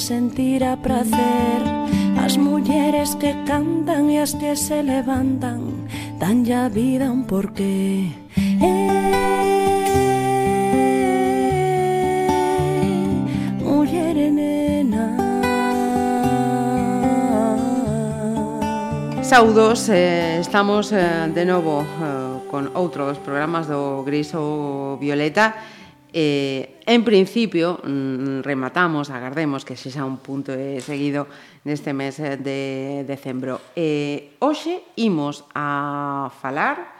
sentirá prazer. As mulleres que cantan e as que se levantan Dan ya vida un porqué. Eh, Saudos, eh, estamos eh, de novo eh, con outro dos programas do Gris ou Violeta. Eh, en principio, mm, rematamos, agardemos que sexa un punto de seguido neste mes de decembro. Eh, hoxe imos a falar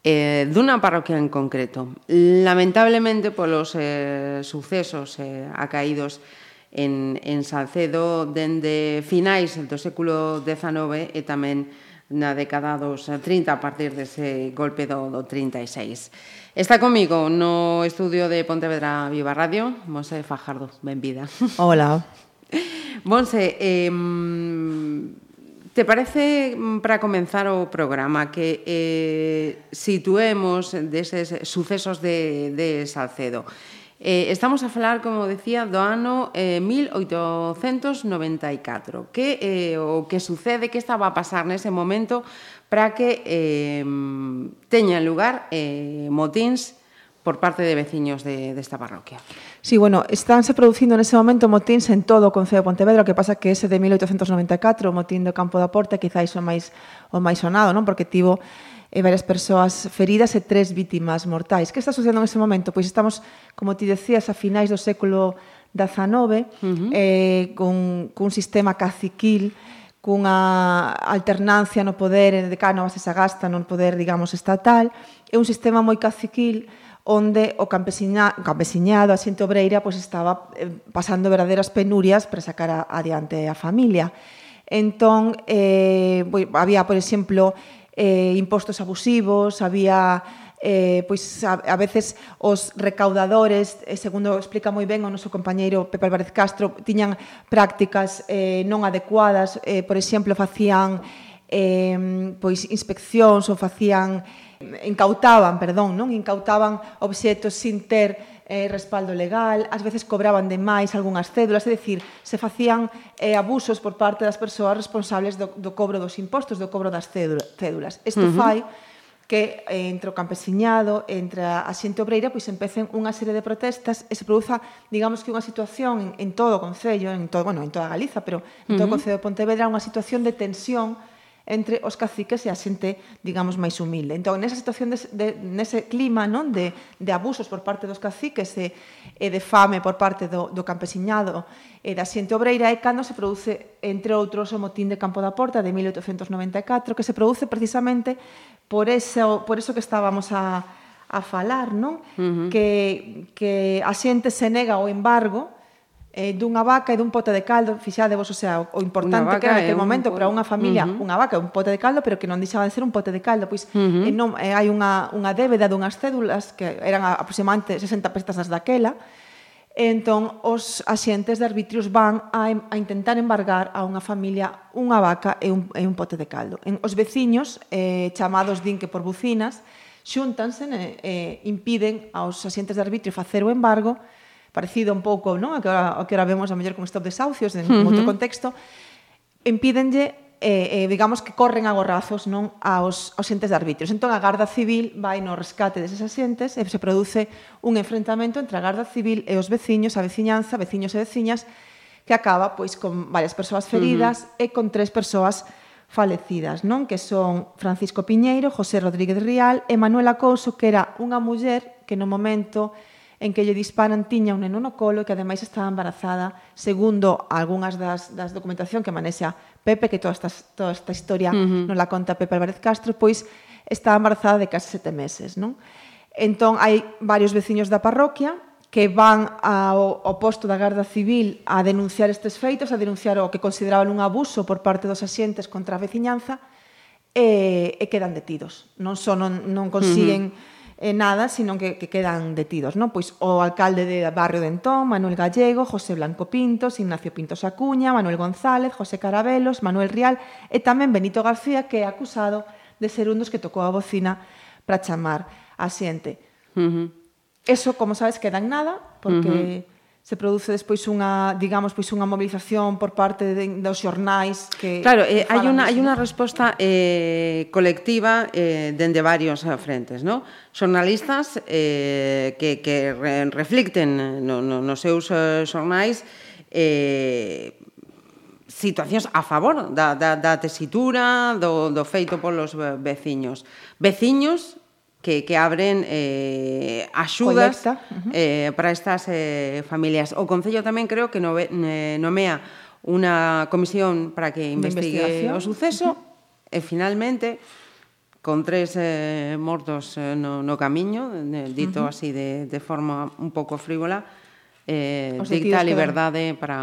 eh, dunha parroquia en concreto. Lamentablemente, polos eh, sucesos eh, acaídos en, en Salcedo dende finais do século XIX e tamén na década dos 30 a partir dese golpe do, do 36. Está comigo no estudio de Pontevedra Viva Radio, Monse Fajardo, benvida. Hola. Monse, eh, te parece, mm, para comenzar o programa, que eh, situemos deses sucesos de, de Salcedo? Eh, estamos a falar, como decía, do ano eh, 1894. Que, eh, o que sucede, que estaba a pasar nese momento para que eh, teñan lugar eh, motíns por parte de veciños de, de parroquia. Sí, bueno, estánse producindo nese momento motíns en todo o Concello de Pontevedra, que pasa que ese de 1894, o motín do Campo da Porta, quizáis o máis, o máis sonado, non? porque tivo e varias persoas feridas e tres vítimas mortais. Que está sucedendo ese momento? Pois estamos, como ti decías, a finais do século XIX, uh -huh. eh, con, cun sistema caciquil, cunha alternancia no poder de Cánovas e Sagasta no poder, digamos, estatal, é un sistema moi caciquil onde o campesiña, campesiñado, a xente obreira, pois estaba eh, pasando verdaderas penurias para sacar a, adiante a familia. Entón, eh, había, por exemplo, eh, impostos abusivos, había eh, pois a, a veces os recaudadores, eh, segundo explica moi ben o noso compañeiro Pepe Álvarez Castro, tiñan prácticas eh, non adecuadas, eh, por exemplo, facían eh, pois inspeccións ou facían incautaban, perdón, non incautaban obxectos sin ter eh, respaldo legal, ás veces cobraban de máis algunhas cédulas, é dicir, se facían eh, abusos por parte das persoas responsables do, do cobro dos impostos, do cobro das cédulas. Isto uh -huh. fai que eh, entre o campesiñado, entre a xente obreira, pois empecen unha serie de protestas e se produza, digamos que unha situación en, en todo o Concello, en todo, bueno, en toda Galiza, pero en todo uh -huh. o Concello de Pontevedra, unha situación de tensión entre os caciques e a xente, digamos, máis humilde. Entón, nesa situación, de, de, nese clima non de, de abusos por parte dos caciques e, e de fame por parte do, do campesiñado e da xente obreira, é cando se produce, entre outros, o motín de Campo da Porta de 1894, que se produce precisamente por eso, por eso que estábamos a, a falar, non? Uh -huh. que, que a xente se nega ao embargo eh, dunha vaca e dun pote de caldo, fixade vos, o sea, o importante que era naquele momento para unha familia, uh -huh. unha vaca e un pote de caldo, pero que non deixaba de ser un pote de caldo, pois uh -huh. eh, non, eh, hai unha, unha débeda dunhas cédulas que eran aproximadamente 60 pestas daquela, entón os axentes de arbitrios van a, a intentar embargar a unha familia unha vaca e un, e un pote de caldo. En, os veciños, eh, chamados din que por bucinas, xuntanse e eh, impiden aos axentes de arbitrio facer o embargo parecido un pouco non? a que ahora, a que ahora vemos a mellor con stop desahucios en uh -huh. outro contexto, impídenlle eh, eh, digamos que corren a gorrazos non aos, aos xentes de arbitrios. Entón a Garda Civil vai no rescate deses asentes e se produce un enfrentamento entre a Garda Civil e os veciños, a veciñanza, veciños e veciñas, que acaba pois con varias persoas feridas uh -huh. e con tres persoas falecidas, non? Que son Francisco Piñeiro, José Rodríguez Rial e Manuela Couso, que era unha muller que no momento en que lle disparan tiña un neno no colo e que ademais estaba embarazada, segundo algunhas das, das documentación que manexa Pepe, que toda esta, toda esta historia uh -huh. non la conta Pepe Álvarez Castro, pois estaba embarazada de case sete meses, non? Entón, hai varios veciños da parroquia que van ao, ao posto da Garda Civil a denunciar estes feitos, a denunciar o que consideraban un abuso por parte dos axentes contra a veciñanza, e, e quedan detidos. Non só non, non consiguen uh -huh eh, nada, sino que, que quedan detidos, ¿no? Pois o alcalde de Barrio de Entón, Manuel Gallego, José Blanco Pintos, Ignacio Pintos Acuña, Manuel González, José Carabelos, Manuel Rial e tamén Benito García, que é acusado de ser un dos que tocou a bocina para chamar a xente. Uh -huh. Eso, como sabes, queda en nada, porque... Uh -huh se produce despois unha, digamos, pois unha mobilización por parte de, dos xornais que Claro, eh, hai unha hai unha resposta eh colectiva eh dende varios frentes, ¿no? Xornalistas eh que que re, reflicten eh, no, no, nos seus eh, xornais eh situacións a favor da, da, da tesitura, do, do feito polos eh, veciños. Veciños que, que abren eh, axudas uh -huh. eh, para estas eh, familias. O Concello tamén creo que nove, eh, nomea unha comisión para que investigue o suceso uh -huh. e finalmente con tres eh, mortos eh, no, no camiño, eh, dito uh -huh. así de, de forma un pouco frívola, eh, dicta a liberdade que... para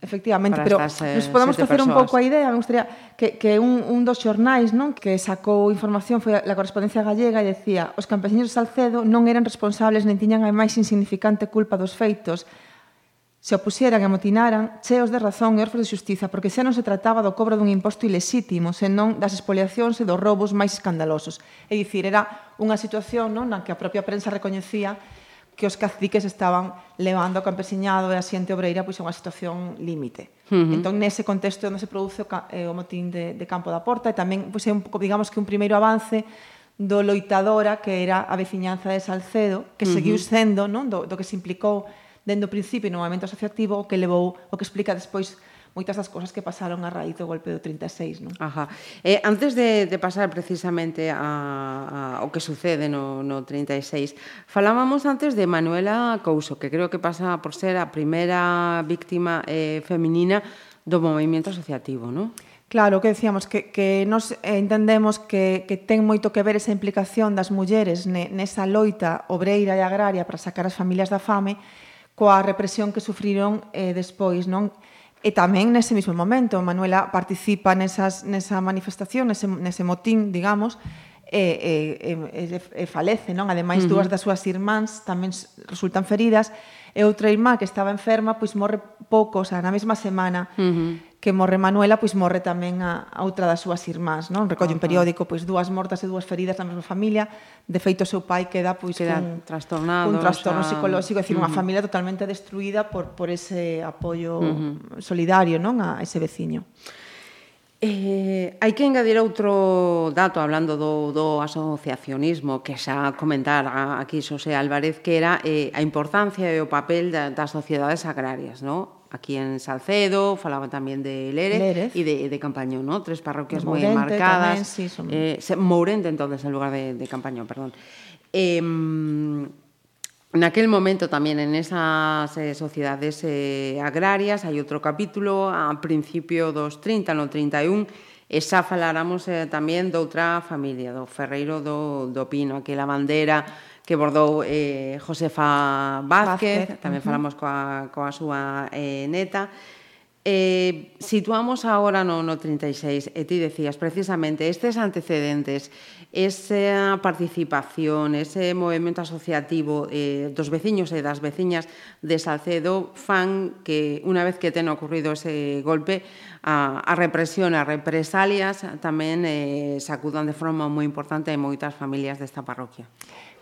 Efectivamente, pero estas, eh, nos podemos facer un pouco a idea, me gustaría que, que un, un dos xornais non que sacou información foi a correspondencia gallega e decía os campesiños de Salcedo non eran responsables nen tiñan a máis insignificante culpa dos feitos. Se opusieran e amotinaran cheos de razón e orfos de xustiza porque xa non se trataba do cobro dun imposto ilesítimo senón das expoliacións e dos robos máis escandalosos é dicir, era unha situación non na que a propia prensa recoñecía que os caciques estaban levando ao campesiñado e a xente obreira pois a unha situación límite. Uh -huh. Entón, nese contexto onde se produce o, eh, o motín de, de Campo da Porta e tamén pois, é un pouco, digamos que un primeiro avance do loitadora que era a veciñanza de Salcedo, que uh -huh. seguiu sendo non? Do, do que se implicou dende o principio no movimento asociativo o que levou, o que explica despois moitas das cousas que pasaron a raíz do golpe do 36, non? Ajá. Eh, antes de, de pasar precisamente a, a, o que sucede no, no 36, falábamos antes de Manuela Couso, que creo que pasa por ser a primeira víctima eh, feminina do movimento asociativo, non? Claro, que decíamos que, que nos entendemos que, que ten moito que ver esa implicación das mulleres ne, nesa loita obreira e agraria para sacar as familias da fame coa represión que sufriron eh, despois, non? E tamén nese mesmo momento, Manuela participa nesas, nesa manifestación, nese, nese motín, digamos, e, e, e, e falece, non? Ademais, uh -huh. dúas das súas irmáns tamén resultan feridas e outra irmá que estaba enferma pois morre pouco, o sea, na mesma semana. Uh -huh que morre Manuela, pois morre tamén a, a outra das súas irmás, non? Recolle un periódico, pois dúas mortas e dúas feridas na mesma familia. De feito, o seu pai queda pois queda un, trastornado, un trastorno xa... psicolóxico, é dicir, uh -huh. unha familia totalmente destruída por por ese apoio uh -huh. solidario, non, a ese veciño. Eh, hai que engadir outro dato hablando do, do asociacionismo que xa comentara aquí Xosé Álvarez que era eh, a importancia e o papel da, das sociedades agrarias no? aquí en Salcedo, falaba tamén de Lérez, Lérez. e de, de Campañón, ¿no? tres parroquias moi marcadas. Tamén, sí, son... eh, Mourente, entonces, en lugar de, de Campañón, perdón. Eh, Naquel momento tamén en esas eh, sociedades eh, agrarias hai outro capítulo a principio dos 30, no 31 e xa faláramos eh, tamén doutra familia do Ferreiro do, do Pino, aquela bandera que bordou eh, Josefa Vázquez, Vázquez. tamén uh -huh. falamos coa, coa súa eh, neta. Eh, situamos agora no, no 36, e ti decías precisamente estes antecedentes, esa participación, ese movimento asociativo eh, dos veciños e das veciñas de Salcedo fan que unha vez que ten ocurrido ese golpe, a, a represión, a represalias tamén eh, sacudan de forma moi importante en moitas familias desta parroquia.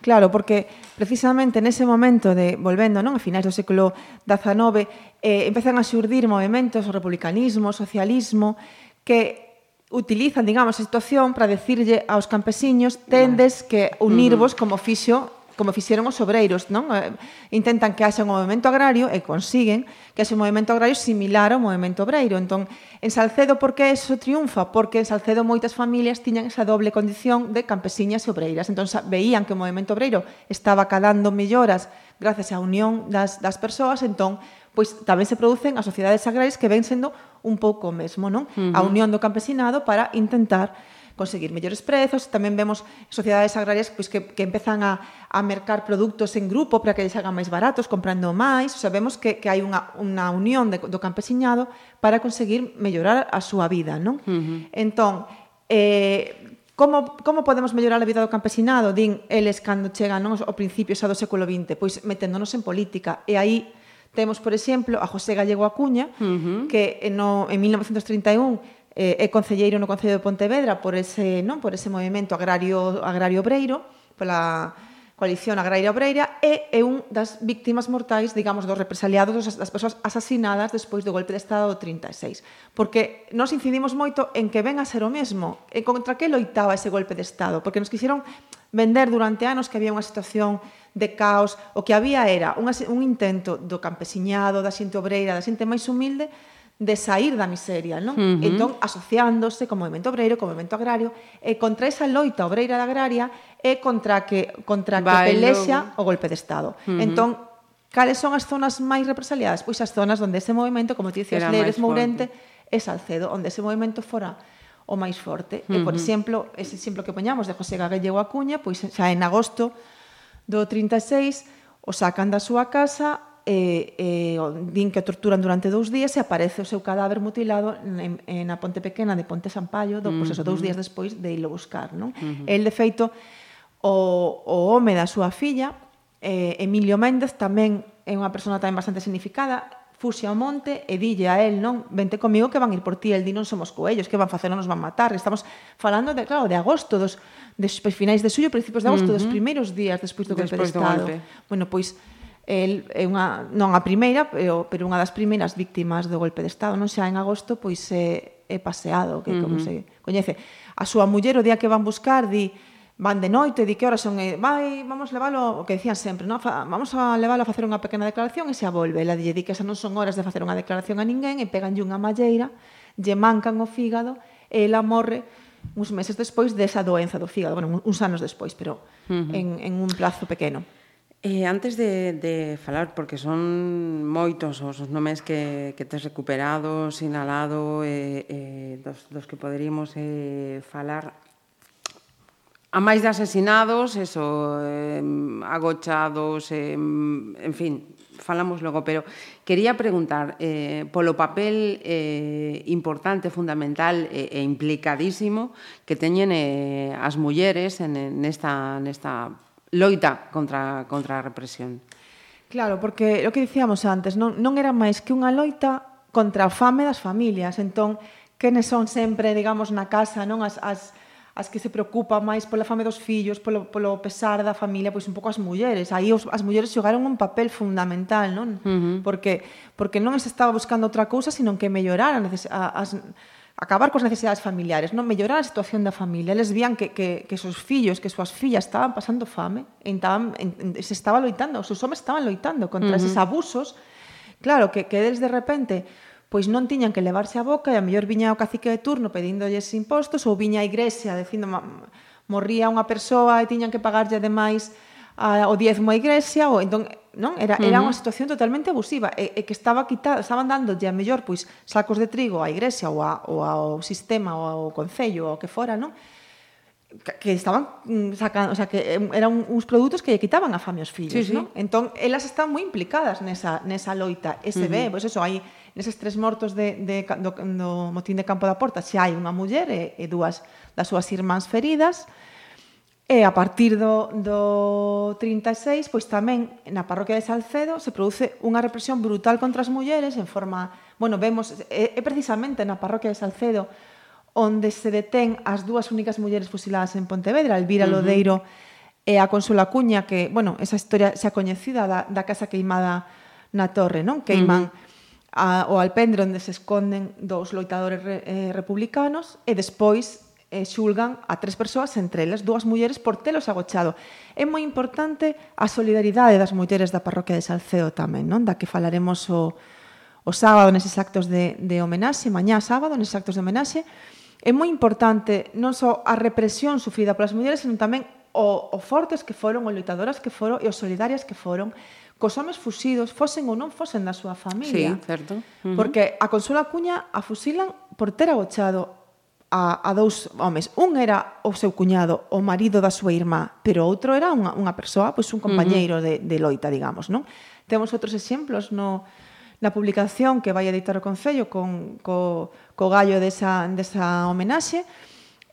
Claro, porque precisamente nese momento de volvendo, non, a finais do século XIX, eh empezan a xurdir movimentos, o republicanismo, o socialismo que utilizan, digamos, a situación para decirlle aos campesiños tendes que unirvos como fixo como fixeron os obreiros, non? Eh, intentan que haxa un movimento agrario e consiguen que haxa un movimento agrario similar ao movimento obreiro. Entón, en Salcedo por que eso triunfa? Porque en Salcedo moitas familias tiñan esa doble condición de campesiñas e obreiras. Entón, veían que o movimento obreiro estaba cadando melloras gracias á unión das, das persoas, entón, pois tamén se producen as sociedades agrarias que ven sendo un pouco mesmo, non? Uh -huh. A unión do campesinado para intentar conseguir mellores prezos, tamén vemos sociedades agrarias pois, que, que empezan a, a mercar produtos en grupo para que les hagan máis baratos, comprando máis, o sabemos que, que hai unha, unha unión de, do campesiñado para conseguir mellorar a súa vida, non? Uh -huh. Entón, eh, Como, como podemos mellorar a vida do campesinado? Din eles cando chegan non, ao principio xa do século XX, pois meténdonos en política. E aí temos, por exemplo, a José Gallego Acuña, uh -huh. que no, en 1931 eh, é concelleiro no Concello de Pontevedra por ese, non, por ese movimento agrario agrario obreiro, pola coalición agraria obreira e é un das víctimas mortais, digamos, dos represaliados dos, das persoas asasinadas despois do golpe de Estado do 36. Porque nos incidimos moito en que ven a ser o mesmo, e contra que loitaba ese golpe de Estado, porque nos quixeron vender durante anos que había unha situación de caos, o que había era un, un intento do campesiñado, da xente obreira, da xente máis humilde, de sair da miseria, non? Uh -huh. Entón, asociándose co movimento obreiro, co movimento agrario, e contra esa loita obreira da agraria e contra que contra que pelexa o golpe de estado. Uh -huh. Entón, cales son as zonas máis represaliadas? Pois as zonas onde ese movimento, como ti dicías, Leres, Mourente e Salcedo, onde ese movimento fora o máis forte. Uh -huh. E, por exemplo, ese exemplo que poñamos de José Gagallego Acuña, pois xa en agosto do 36 o sacan da súa casa, e, e din que o torturan durante dous días e aparece o seu cadáver mutilado en, en Ponte Pequena de Ponte Sampaio, do, pois, eso, dous días despois de ilo buscar. Non? Uh -huh. El, de feito, o, o home da súa filla, eh, Emilio Méndez, tamén é unha persona tamén bastante significada, fuxe ao monte e dille a el, non, vente comigo que van ir por ti, el di non somos coellos, que van facer, non nos van matar. Estamos falando de, claro, de agosto, dos, dos finais de suyo, principios de agosto, uh -huh. dos primeiros días despois do golpe de estado. Golpe. Bueno, pois El é unha non a primeira, pero pero unha das primeiras víctimas do golpe de estado, non xa en agosto, pois é, é paseado, que uh -huh. como se coñece. A súa muller o día que van buscar di van de noite, di que horas son, e, vai, vamos levalo, o que decían sempre, no? Vamos a levalo a facer unha pequena declaración e se a volve. Ela dille di que esas non son horas de facer unha declaración a ninguén e peganlle unha malleira, lle mancan o fígado e ela morre uns meses despois desa doenza do fígado, bueno, uns anos despois, pero uh -huh. en, en un plazo pequeno. Eh, antes de, de falar, porque son moitos os, os nomes que, que tes recuperado, sinalado, eh, eh, dos, dos que poderíamos eh, falar, a máis de asesinados, eso, eh, agochados, eh, en fin, falamos logo, pero quería preguntar eh, polo papel eh, importante, fundamental e, eh, e implicadísimo que teñen eh, as mulleres en, nesta, nesta loita contra, contra a represión. Claro, porque o que dicíamos antes, non, non era máis que unha loita contra a fame das familias. Entón, quenes son sempre, digamos, na casa, non as, as, as que se preocupan máis pola fame dos fillos, polo, polo pesar da familia, pois un pouco as mulleres. Aí os, as mulleres xogaron un papel fundamental, non? Uh -huh. Porque porque non se estaba buscando outra cousa, sino que melloraran as, as, acabar cos necesidades familiares, non mellorar a situación da familia. Eles vían que, que, que seus fillos, que súas fillas estaban pasando fame, e estaban, en, se estaba loitando, os seus homens estaban loitando contra uh -huh. eses abusos. Claro, que, que eles de repente pois non tiñan que levarse a boca e a mellor viña o cacique de turno pedíndolles impostos ou viña a igrexa dicindo morría unha persoa e tiñan que pagarlle ademais a, o diezmo á igrexa ou entón non? Era, era unha situación totalmente abusiva e, e que estaba quitada, estaban dando a mellor pois sacos de trigo á igrexa ou, a, ou ao sistema ou ao concello ou que fora, non? que estaban mm, sacando, o sea, que eran uns produtos que lle quitaban a fame os fillos, sí, sí. non? Entón, elas están moi implicadas nesa, nesa loita. E se uh -huh. ve, pois eso, hai neses tres mortos de, de, do, do motín de Campo da Porta, xa hai unha muller e, e dúas das súas irmáns feridas, e E a partir do, do 36, pois tamén na parroquia de Salcedo se produce unha represión brutal contra as mulleres en forma... Bueno, vemos, é, é precisamente na parroquia de Salcedo onde se detén as dúas únicas mulleres fusiladas en Pontevedra, Elvira uh -huh. Lodeiro e a Consuela Cuña, que, bueno, esa historia xa coñecida da, da casa queimada na torre, non? Queiman uh -huh. a, o alpendre onde se esconden dos loitadores re, eh, republicanos e despois eh, xulgan a tres persoas, entre elas dúas mulleres, por telos agochado. É moi importante a solidaridade das mulleres da parroquia de Salceo tamén, non? da que falaremos o, o sábado neses actos de, de homenaxe, mañá sábado neses actos de homenaxe. É moi importante non só a represión sufrida polas mulleres, senón tamén o, o fortes que foron, o loitadoras que foron e os solidarias que foron cos homes fusidos, fosen ou non fosen da súa familia. Sí, certo. Uh -huh. Porque a Consuelo Acuña a fusilan por ter agochado a, a dous homes. Un era o seu cuñado, o marido da súa irmá, pero outro era unha, unha persoa, pois un compañeiro uh -huh. de, de loita, digamos, non? Temos outros exemplos no, na publicación que vai editar o Concello con, co, co gallo desa, desa homenaxe,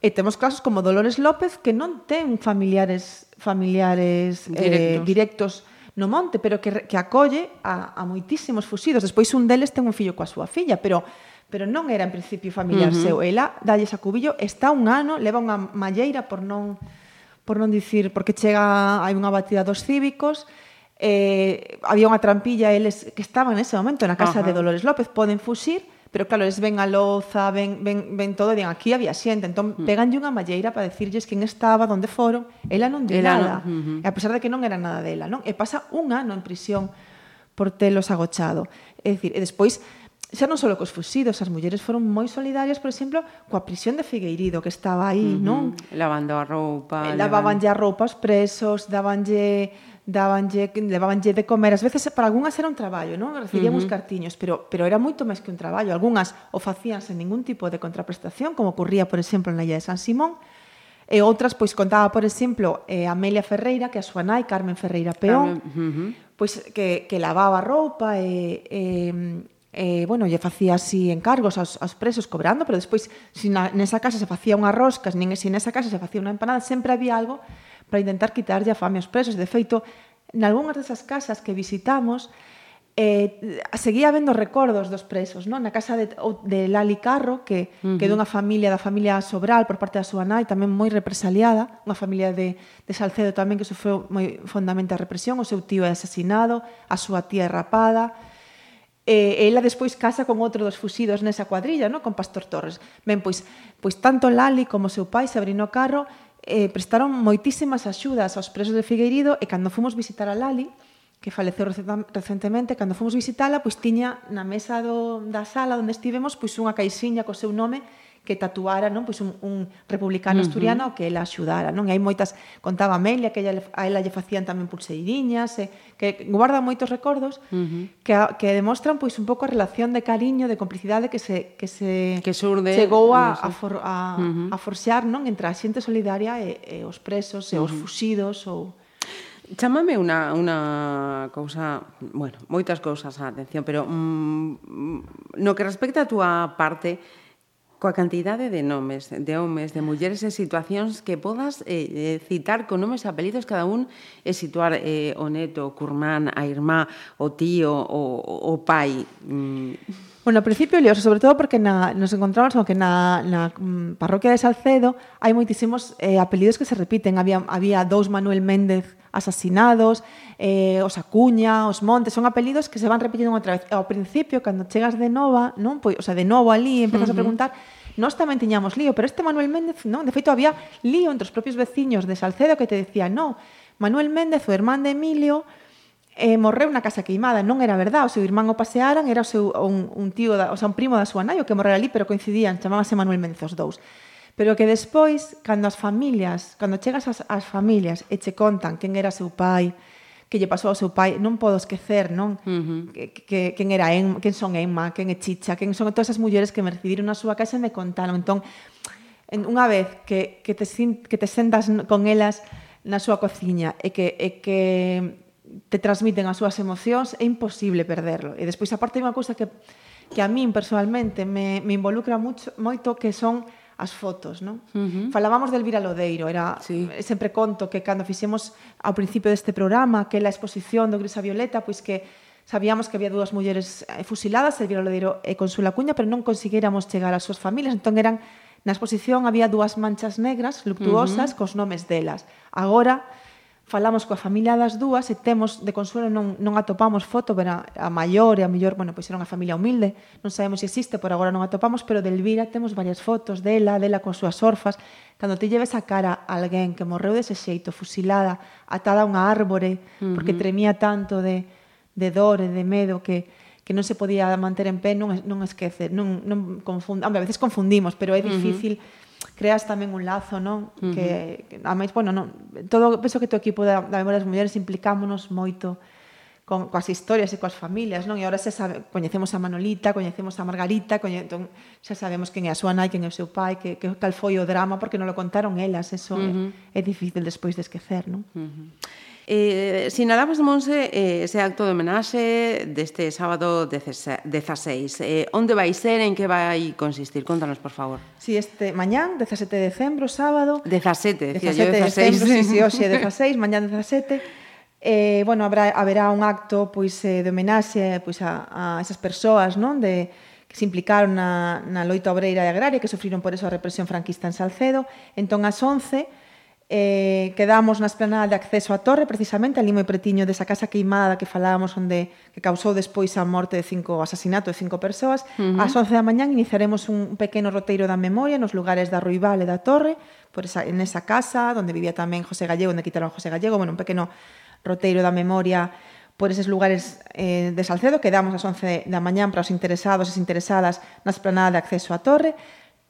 e temos casos como Dolores López, que non ten familiares familiares eh, directos, eh, directos no monte, pero que, que acolle a, a moitísimos fusidos. Despois un deles ten un fillo coa súa filla, pero pero non era en principio familiar uh -huh. seu. Ela dalle cubillo, está un ano, leva unha malleira por non por non dicir, porque chega hai unha batida dos cívicos, eh, había unha trampilla eles que estaban nese momento na casa Ajá. de Dolores López, poden fuxir, pero claro, eles ven a loza, ven, ven, ven todo, e den aquí había xente, entón mm. peganlle unha malleira para decirlles quen estaba, onde foron, ela non di ela nada, non. Uh -huh. a pesar de que non era nada dela, non? E pasa un ano en prisión por telos agochado. É dicir, e despois xa non só cos fusidos, as mulleres foron moi solidarias, por exemplo, coa prisión de Figueirido que estaba aí, uh -huh. non? Lavando a roupa, eh, lavabanlle a roupa aos presos, dabanlle dabanlle levabanlle de comer, ás veces para algunhas era un traballo, non? Recibíamos uh -huh. cartiños, pero pero era moito máis que un traballo. Algunhas o facían sen ningún tipo de contraprestación, como ocurría, por exemplo, na Illa de San Simón, E outras, pois, contaba, por exemplo, eh, Amelia Ferreira, que a súa nai, Carmen Ferreira Peón, Carmen, uh -huh. pois, que, que lavaba roupa e, e, eh, bueno, lle facía así encargos aos, aos presos cobrando, pero despois, se na, nesa casa se facía unha roscas, nin se si nesa casa se facía unha empanada, sempre había algo para intentar quitarlle a fame aos presos. De feito, nalgúnas desas casas que visitamos, eh, seguía vendo recordos dos presos, non? Na casa de, de Lali Carro, que, uh -huh. que dunha familia, da familia Sobral, por parte da súa nai, tamén moi represaliada, unha familia de, de Salcedo tamén que sofreu moi fondamente a represión, o seu tío é asesinado, a súa tía é rapada, E, ela despois casa con outro dos fusidos nesa cuadrilla, no? con Pastor Torres. Ben, pois, pois tanto Lali como seu pai Sabrino carro eh, prestaron moitísimas axudas aos presos de Figueirido e cando fomos visitar a Lali, que faleceu recentemente, cando fomos visitala, pois tiña na mesa do, da sala onde estivemos pois unha caixiña co seu nome que tatuara non pois un, un republicano uh -huh. asturiano que ela axudara. Non? E hai moitas, contaba Amelia, que ella, a ela lle facían tamén pulseiriñas, e, que guarda moitos recordos uh -huh. que, que demostran pois un pouco a relación de cariño, de complicidade que se, que se que surde, chegou a, a, for, a, uh -huh. a forxar non? entre a xente solidaria e, e os presos, e uh -huh. os fusidos ou... Chámame unha, unha cousa, bueno, moitas cousas a atención, pero mm, mm no que respecta a túa parte coa cantidade de nomes, de homes, de mulleres e situacións que podas eh, eh, citar con nomes e apelidos cada un e situar eh, o neto, o curmán, a irmá, o tío, o, o pai. Mm. Bueno, ao principio lioso, sobre todo porque na, nos encontramos con que na, na mm, parroquia de Salcedo hai moitísimos eh, apelidos que se repiten. Había, había dous Manuel Méndez asasinados, eh, os Acuña, os Montes, son apelidos que se van repetindo outra vez. Ao principio, cando chegas de nova, non? Pois, o sea, de novo ali, empezas uh -huh. a preguntar, nós tamén tiñamos lío, pero este Manuel Méndez, non? De feito, había lío entre os propios veciños de Salcedo que te decían, non, Manuel Méndez, o irmán de Emilio, e morreu na casa queimada, non era verdade, o seu irmán o pasearan, era o seu un, un tío, da, o sea, un primo da súa nai o que morrera ali, pero coincidían, chamábase Manuel Méndez os dous. Pero que despois, cando as familias, cando chegas ás, ás familias e che contan quen era seu pai, que lle pasou ao seu pai, non podo esquecer, non? Uh -huh. que, que, quen era en, quen son Emma, quen é Chicha, quen son todas as mulleres que me recibiron na súa casa e me contaron. Entón, en, unha vez que, que, te, que te sentas con elas na súa cociña e que, e que te transmiten as súas emocións, é imposible perderlo. E despois, aparte, hai unha cousa que, que a min personalmente me, me involucra mucho, moito que son as fotos, non? Uh -huh. Falábamos de Elvira Lodeiro, era sí. sempre conto que cando fixemos ao principio deste programa que la exposición do Grisa Violeta, pois que sabíamos que había dúas mulleres eh, fusiladas, Elvira Lodeiro e Consuela Cuña, pero non conseguíramos chegar ás súas familias, entón eran na exposición había dúas manchas negras, luctuosas, uh -huh. cos nomes delas. Agora, falamos coa familia das dúas e temos de consuelo non, non atopamos foto, pero a, a maior e a mellor, bueno, pois era unha familia humilde, non sabemos se existe, por agora non atopamos, pero de Elvira temos varias fotos dela, dela con súas orfas, cando te lleves a cara a alguén que morreu dese xeito, fusilada, atada a unha árbore, uh -huh. porque tremía tanto de, de dor e de medo que, que non se podía manter en pé, non, non esquece, non, non confund... Hombre, a veces confundimos, pero é difícil uh -huh creas tamén un lazo, non? Uh -huh. que, que a máis, bueno, non, todo penso que o equipo da, da memoria das mulleres implicámonos moito con coas historias e coas familias, non? E agora xa sabe, coñecemos a Manolita, coñecemos a Margarita, coñe, entón, xa sabemos quen é a súa nai, quen é o seu pai, que, que cal foi o drama porque non lo contaron elas, eso uh -huh. é, é difícil despois de esquecer, non? Uh -huh. Eh, sinalabas, Monse, eh, ese acto de homenaxe deste sábado 16. Eh, onde vai ser, en que vai consistir? Contanos, por favor. Si, sí, este mañán, 17 de decembro, sábado. 17, 17 yo 16. Decembro, sí, sí, hoxe 16, mañán 17. Eh, bueno, habrá, haberá un acto pois eh, de homenaxe pois a, a esas persoas, non? De, que se implicaron na, na loita obreira e agraria que sufriron por esa represión franquista en Salcedo. Entón, as 11, Eh, quedamos na esplanada de acceso á torre, precisamente, ali moi pretiño desa casa queimada da que falábamos onde que causou despois a morte de cinco asasinato de cinco persoas. Uh -huh. Ás 11 da mañán iniciaremos un pequeno roteiro da memoria nos lugares da Ruibal e da Torre, por esa, en esa casa onde vivía tamén José Gallego, onde quitaron a José Gallego, bueno, un pequeno roteiro da memoria por eses lugares eh, de Salcedo. Quedamos ás 11 da mañán para os interesados e interesadas na esplanada de acceso á torre.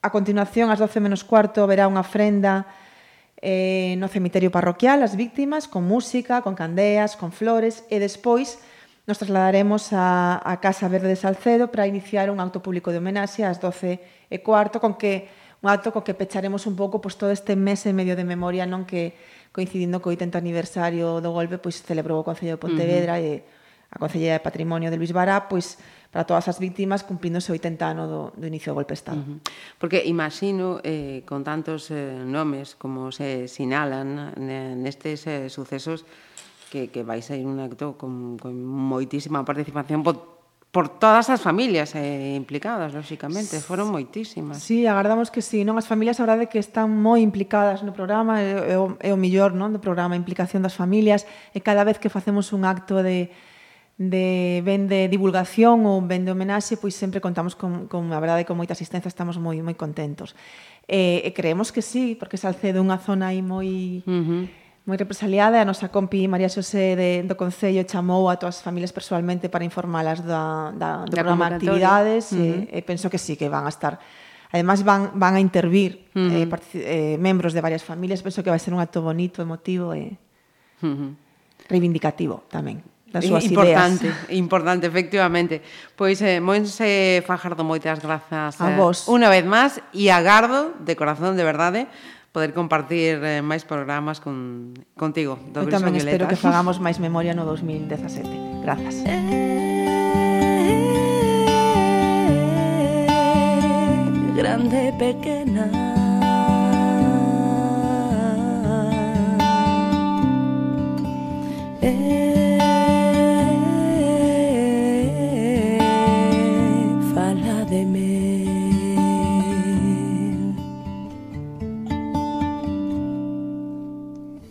A continuación, ás 12 menos cuarto, verá unha ofrenda eh, no cemiterio parroquial as víctimas con música, con candeas, con flores e despois nos trasladaremos a, a Casa Verde de Salcedo para iniciar un auto público de homenaxe ás 12 e cuarto con que un acto co que pecharemos un pouco pois, todo este mes e medio de memoria non que coincidindo co 80 aniversario do golpe pois celebrou o Concello de Pontevedra uh -huh. e a Concellería de Patrimonio de Luis Bará pois para todas as víctimas cumpríndose 80 anos do, do inicio do golpe de Estado. Uh -huh. Porque imagino eh, con tantos eh, nomes como se sinalan eh, nestes eh, sucesos que, que vai ser un acto con, con moitísima participación por, por todas as familias eh, implicadas, lóxicamente, foron moitísimas. Sí, agardamos que sí, non as familias a verdade que están moi implicadas no programa, é, é, o, é o millor, non, do programa, a implicación das familias, e cada vez que facemos un acto de de ben de divulgación ou ben de homenaxe, pois sempre contamos con, con a verdade, con moita asistencia, estamos moi moi contentos. E, e creemos que sí, porque Salcedo é unha zona aí moi... Uh -huh moi represaliada, a nosa compi María Xosé de, do Concello chamou a todas as familias persoalmente para informalas da, da, do da programa de actividades uh -huh. e, e penso que sí, que van a estar Ademais van, van a intervir uh -huh. eh, eh, membros de varias familias, penso que vai ser un acto bonito, emotivo e uh -huh. reivindicativo tamén das súas importante, ideas. Importante, efectivamente. Pois, eh, Moense Fajardo, moitas grazas. A eh, vos. Unha vez máis, e agardo, de corazón, de verdade, poder compartir eh, máis programas con, contigo. Do Eu tamén espero que fagamos máis memoria no 2017. Grazas. Eh, eh, grande, pequena. Eh,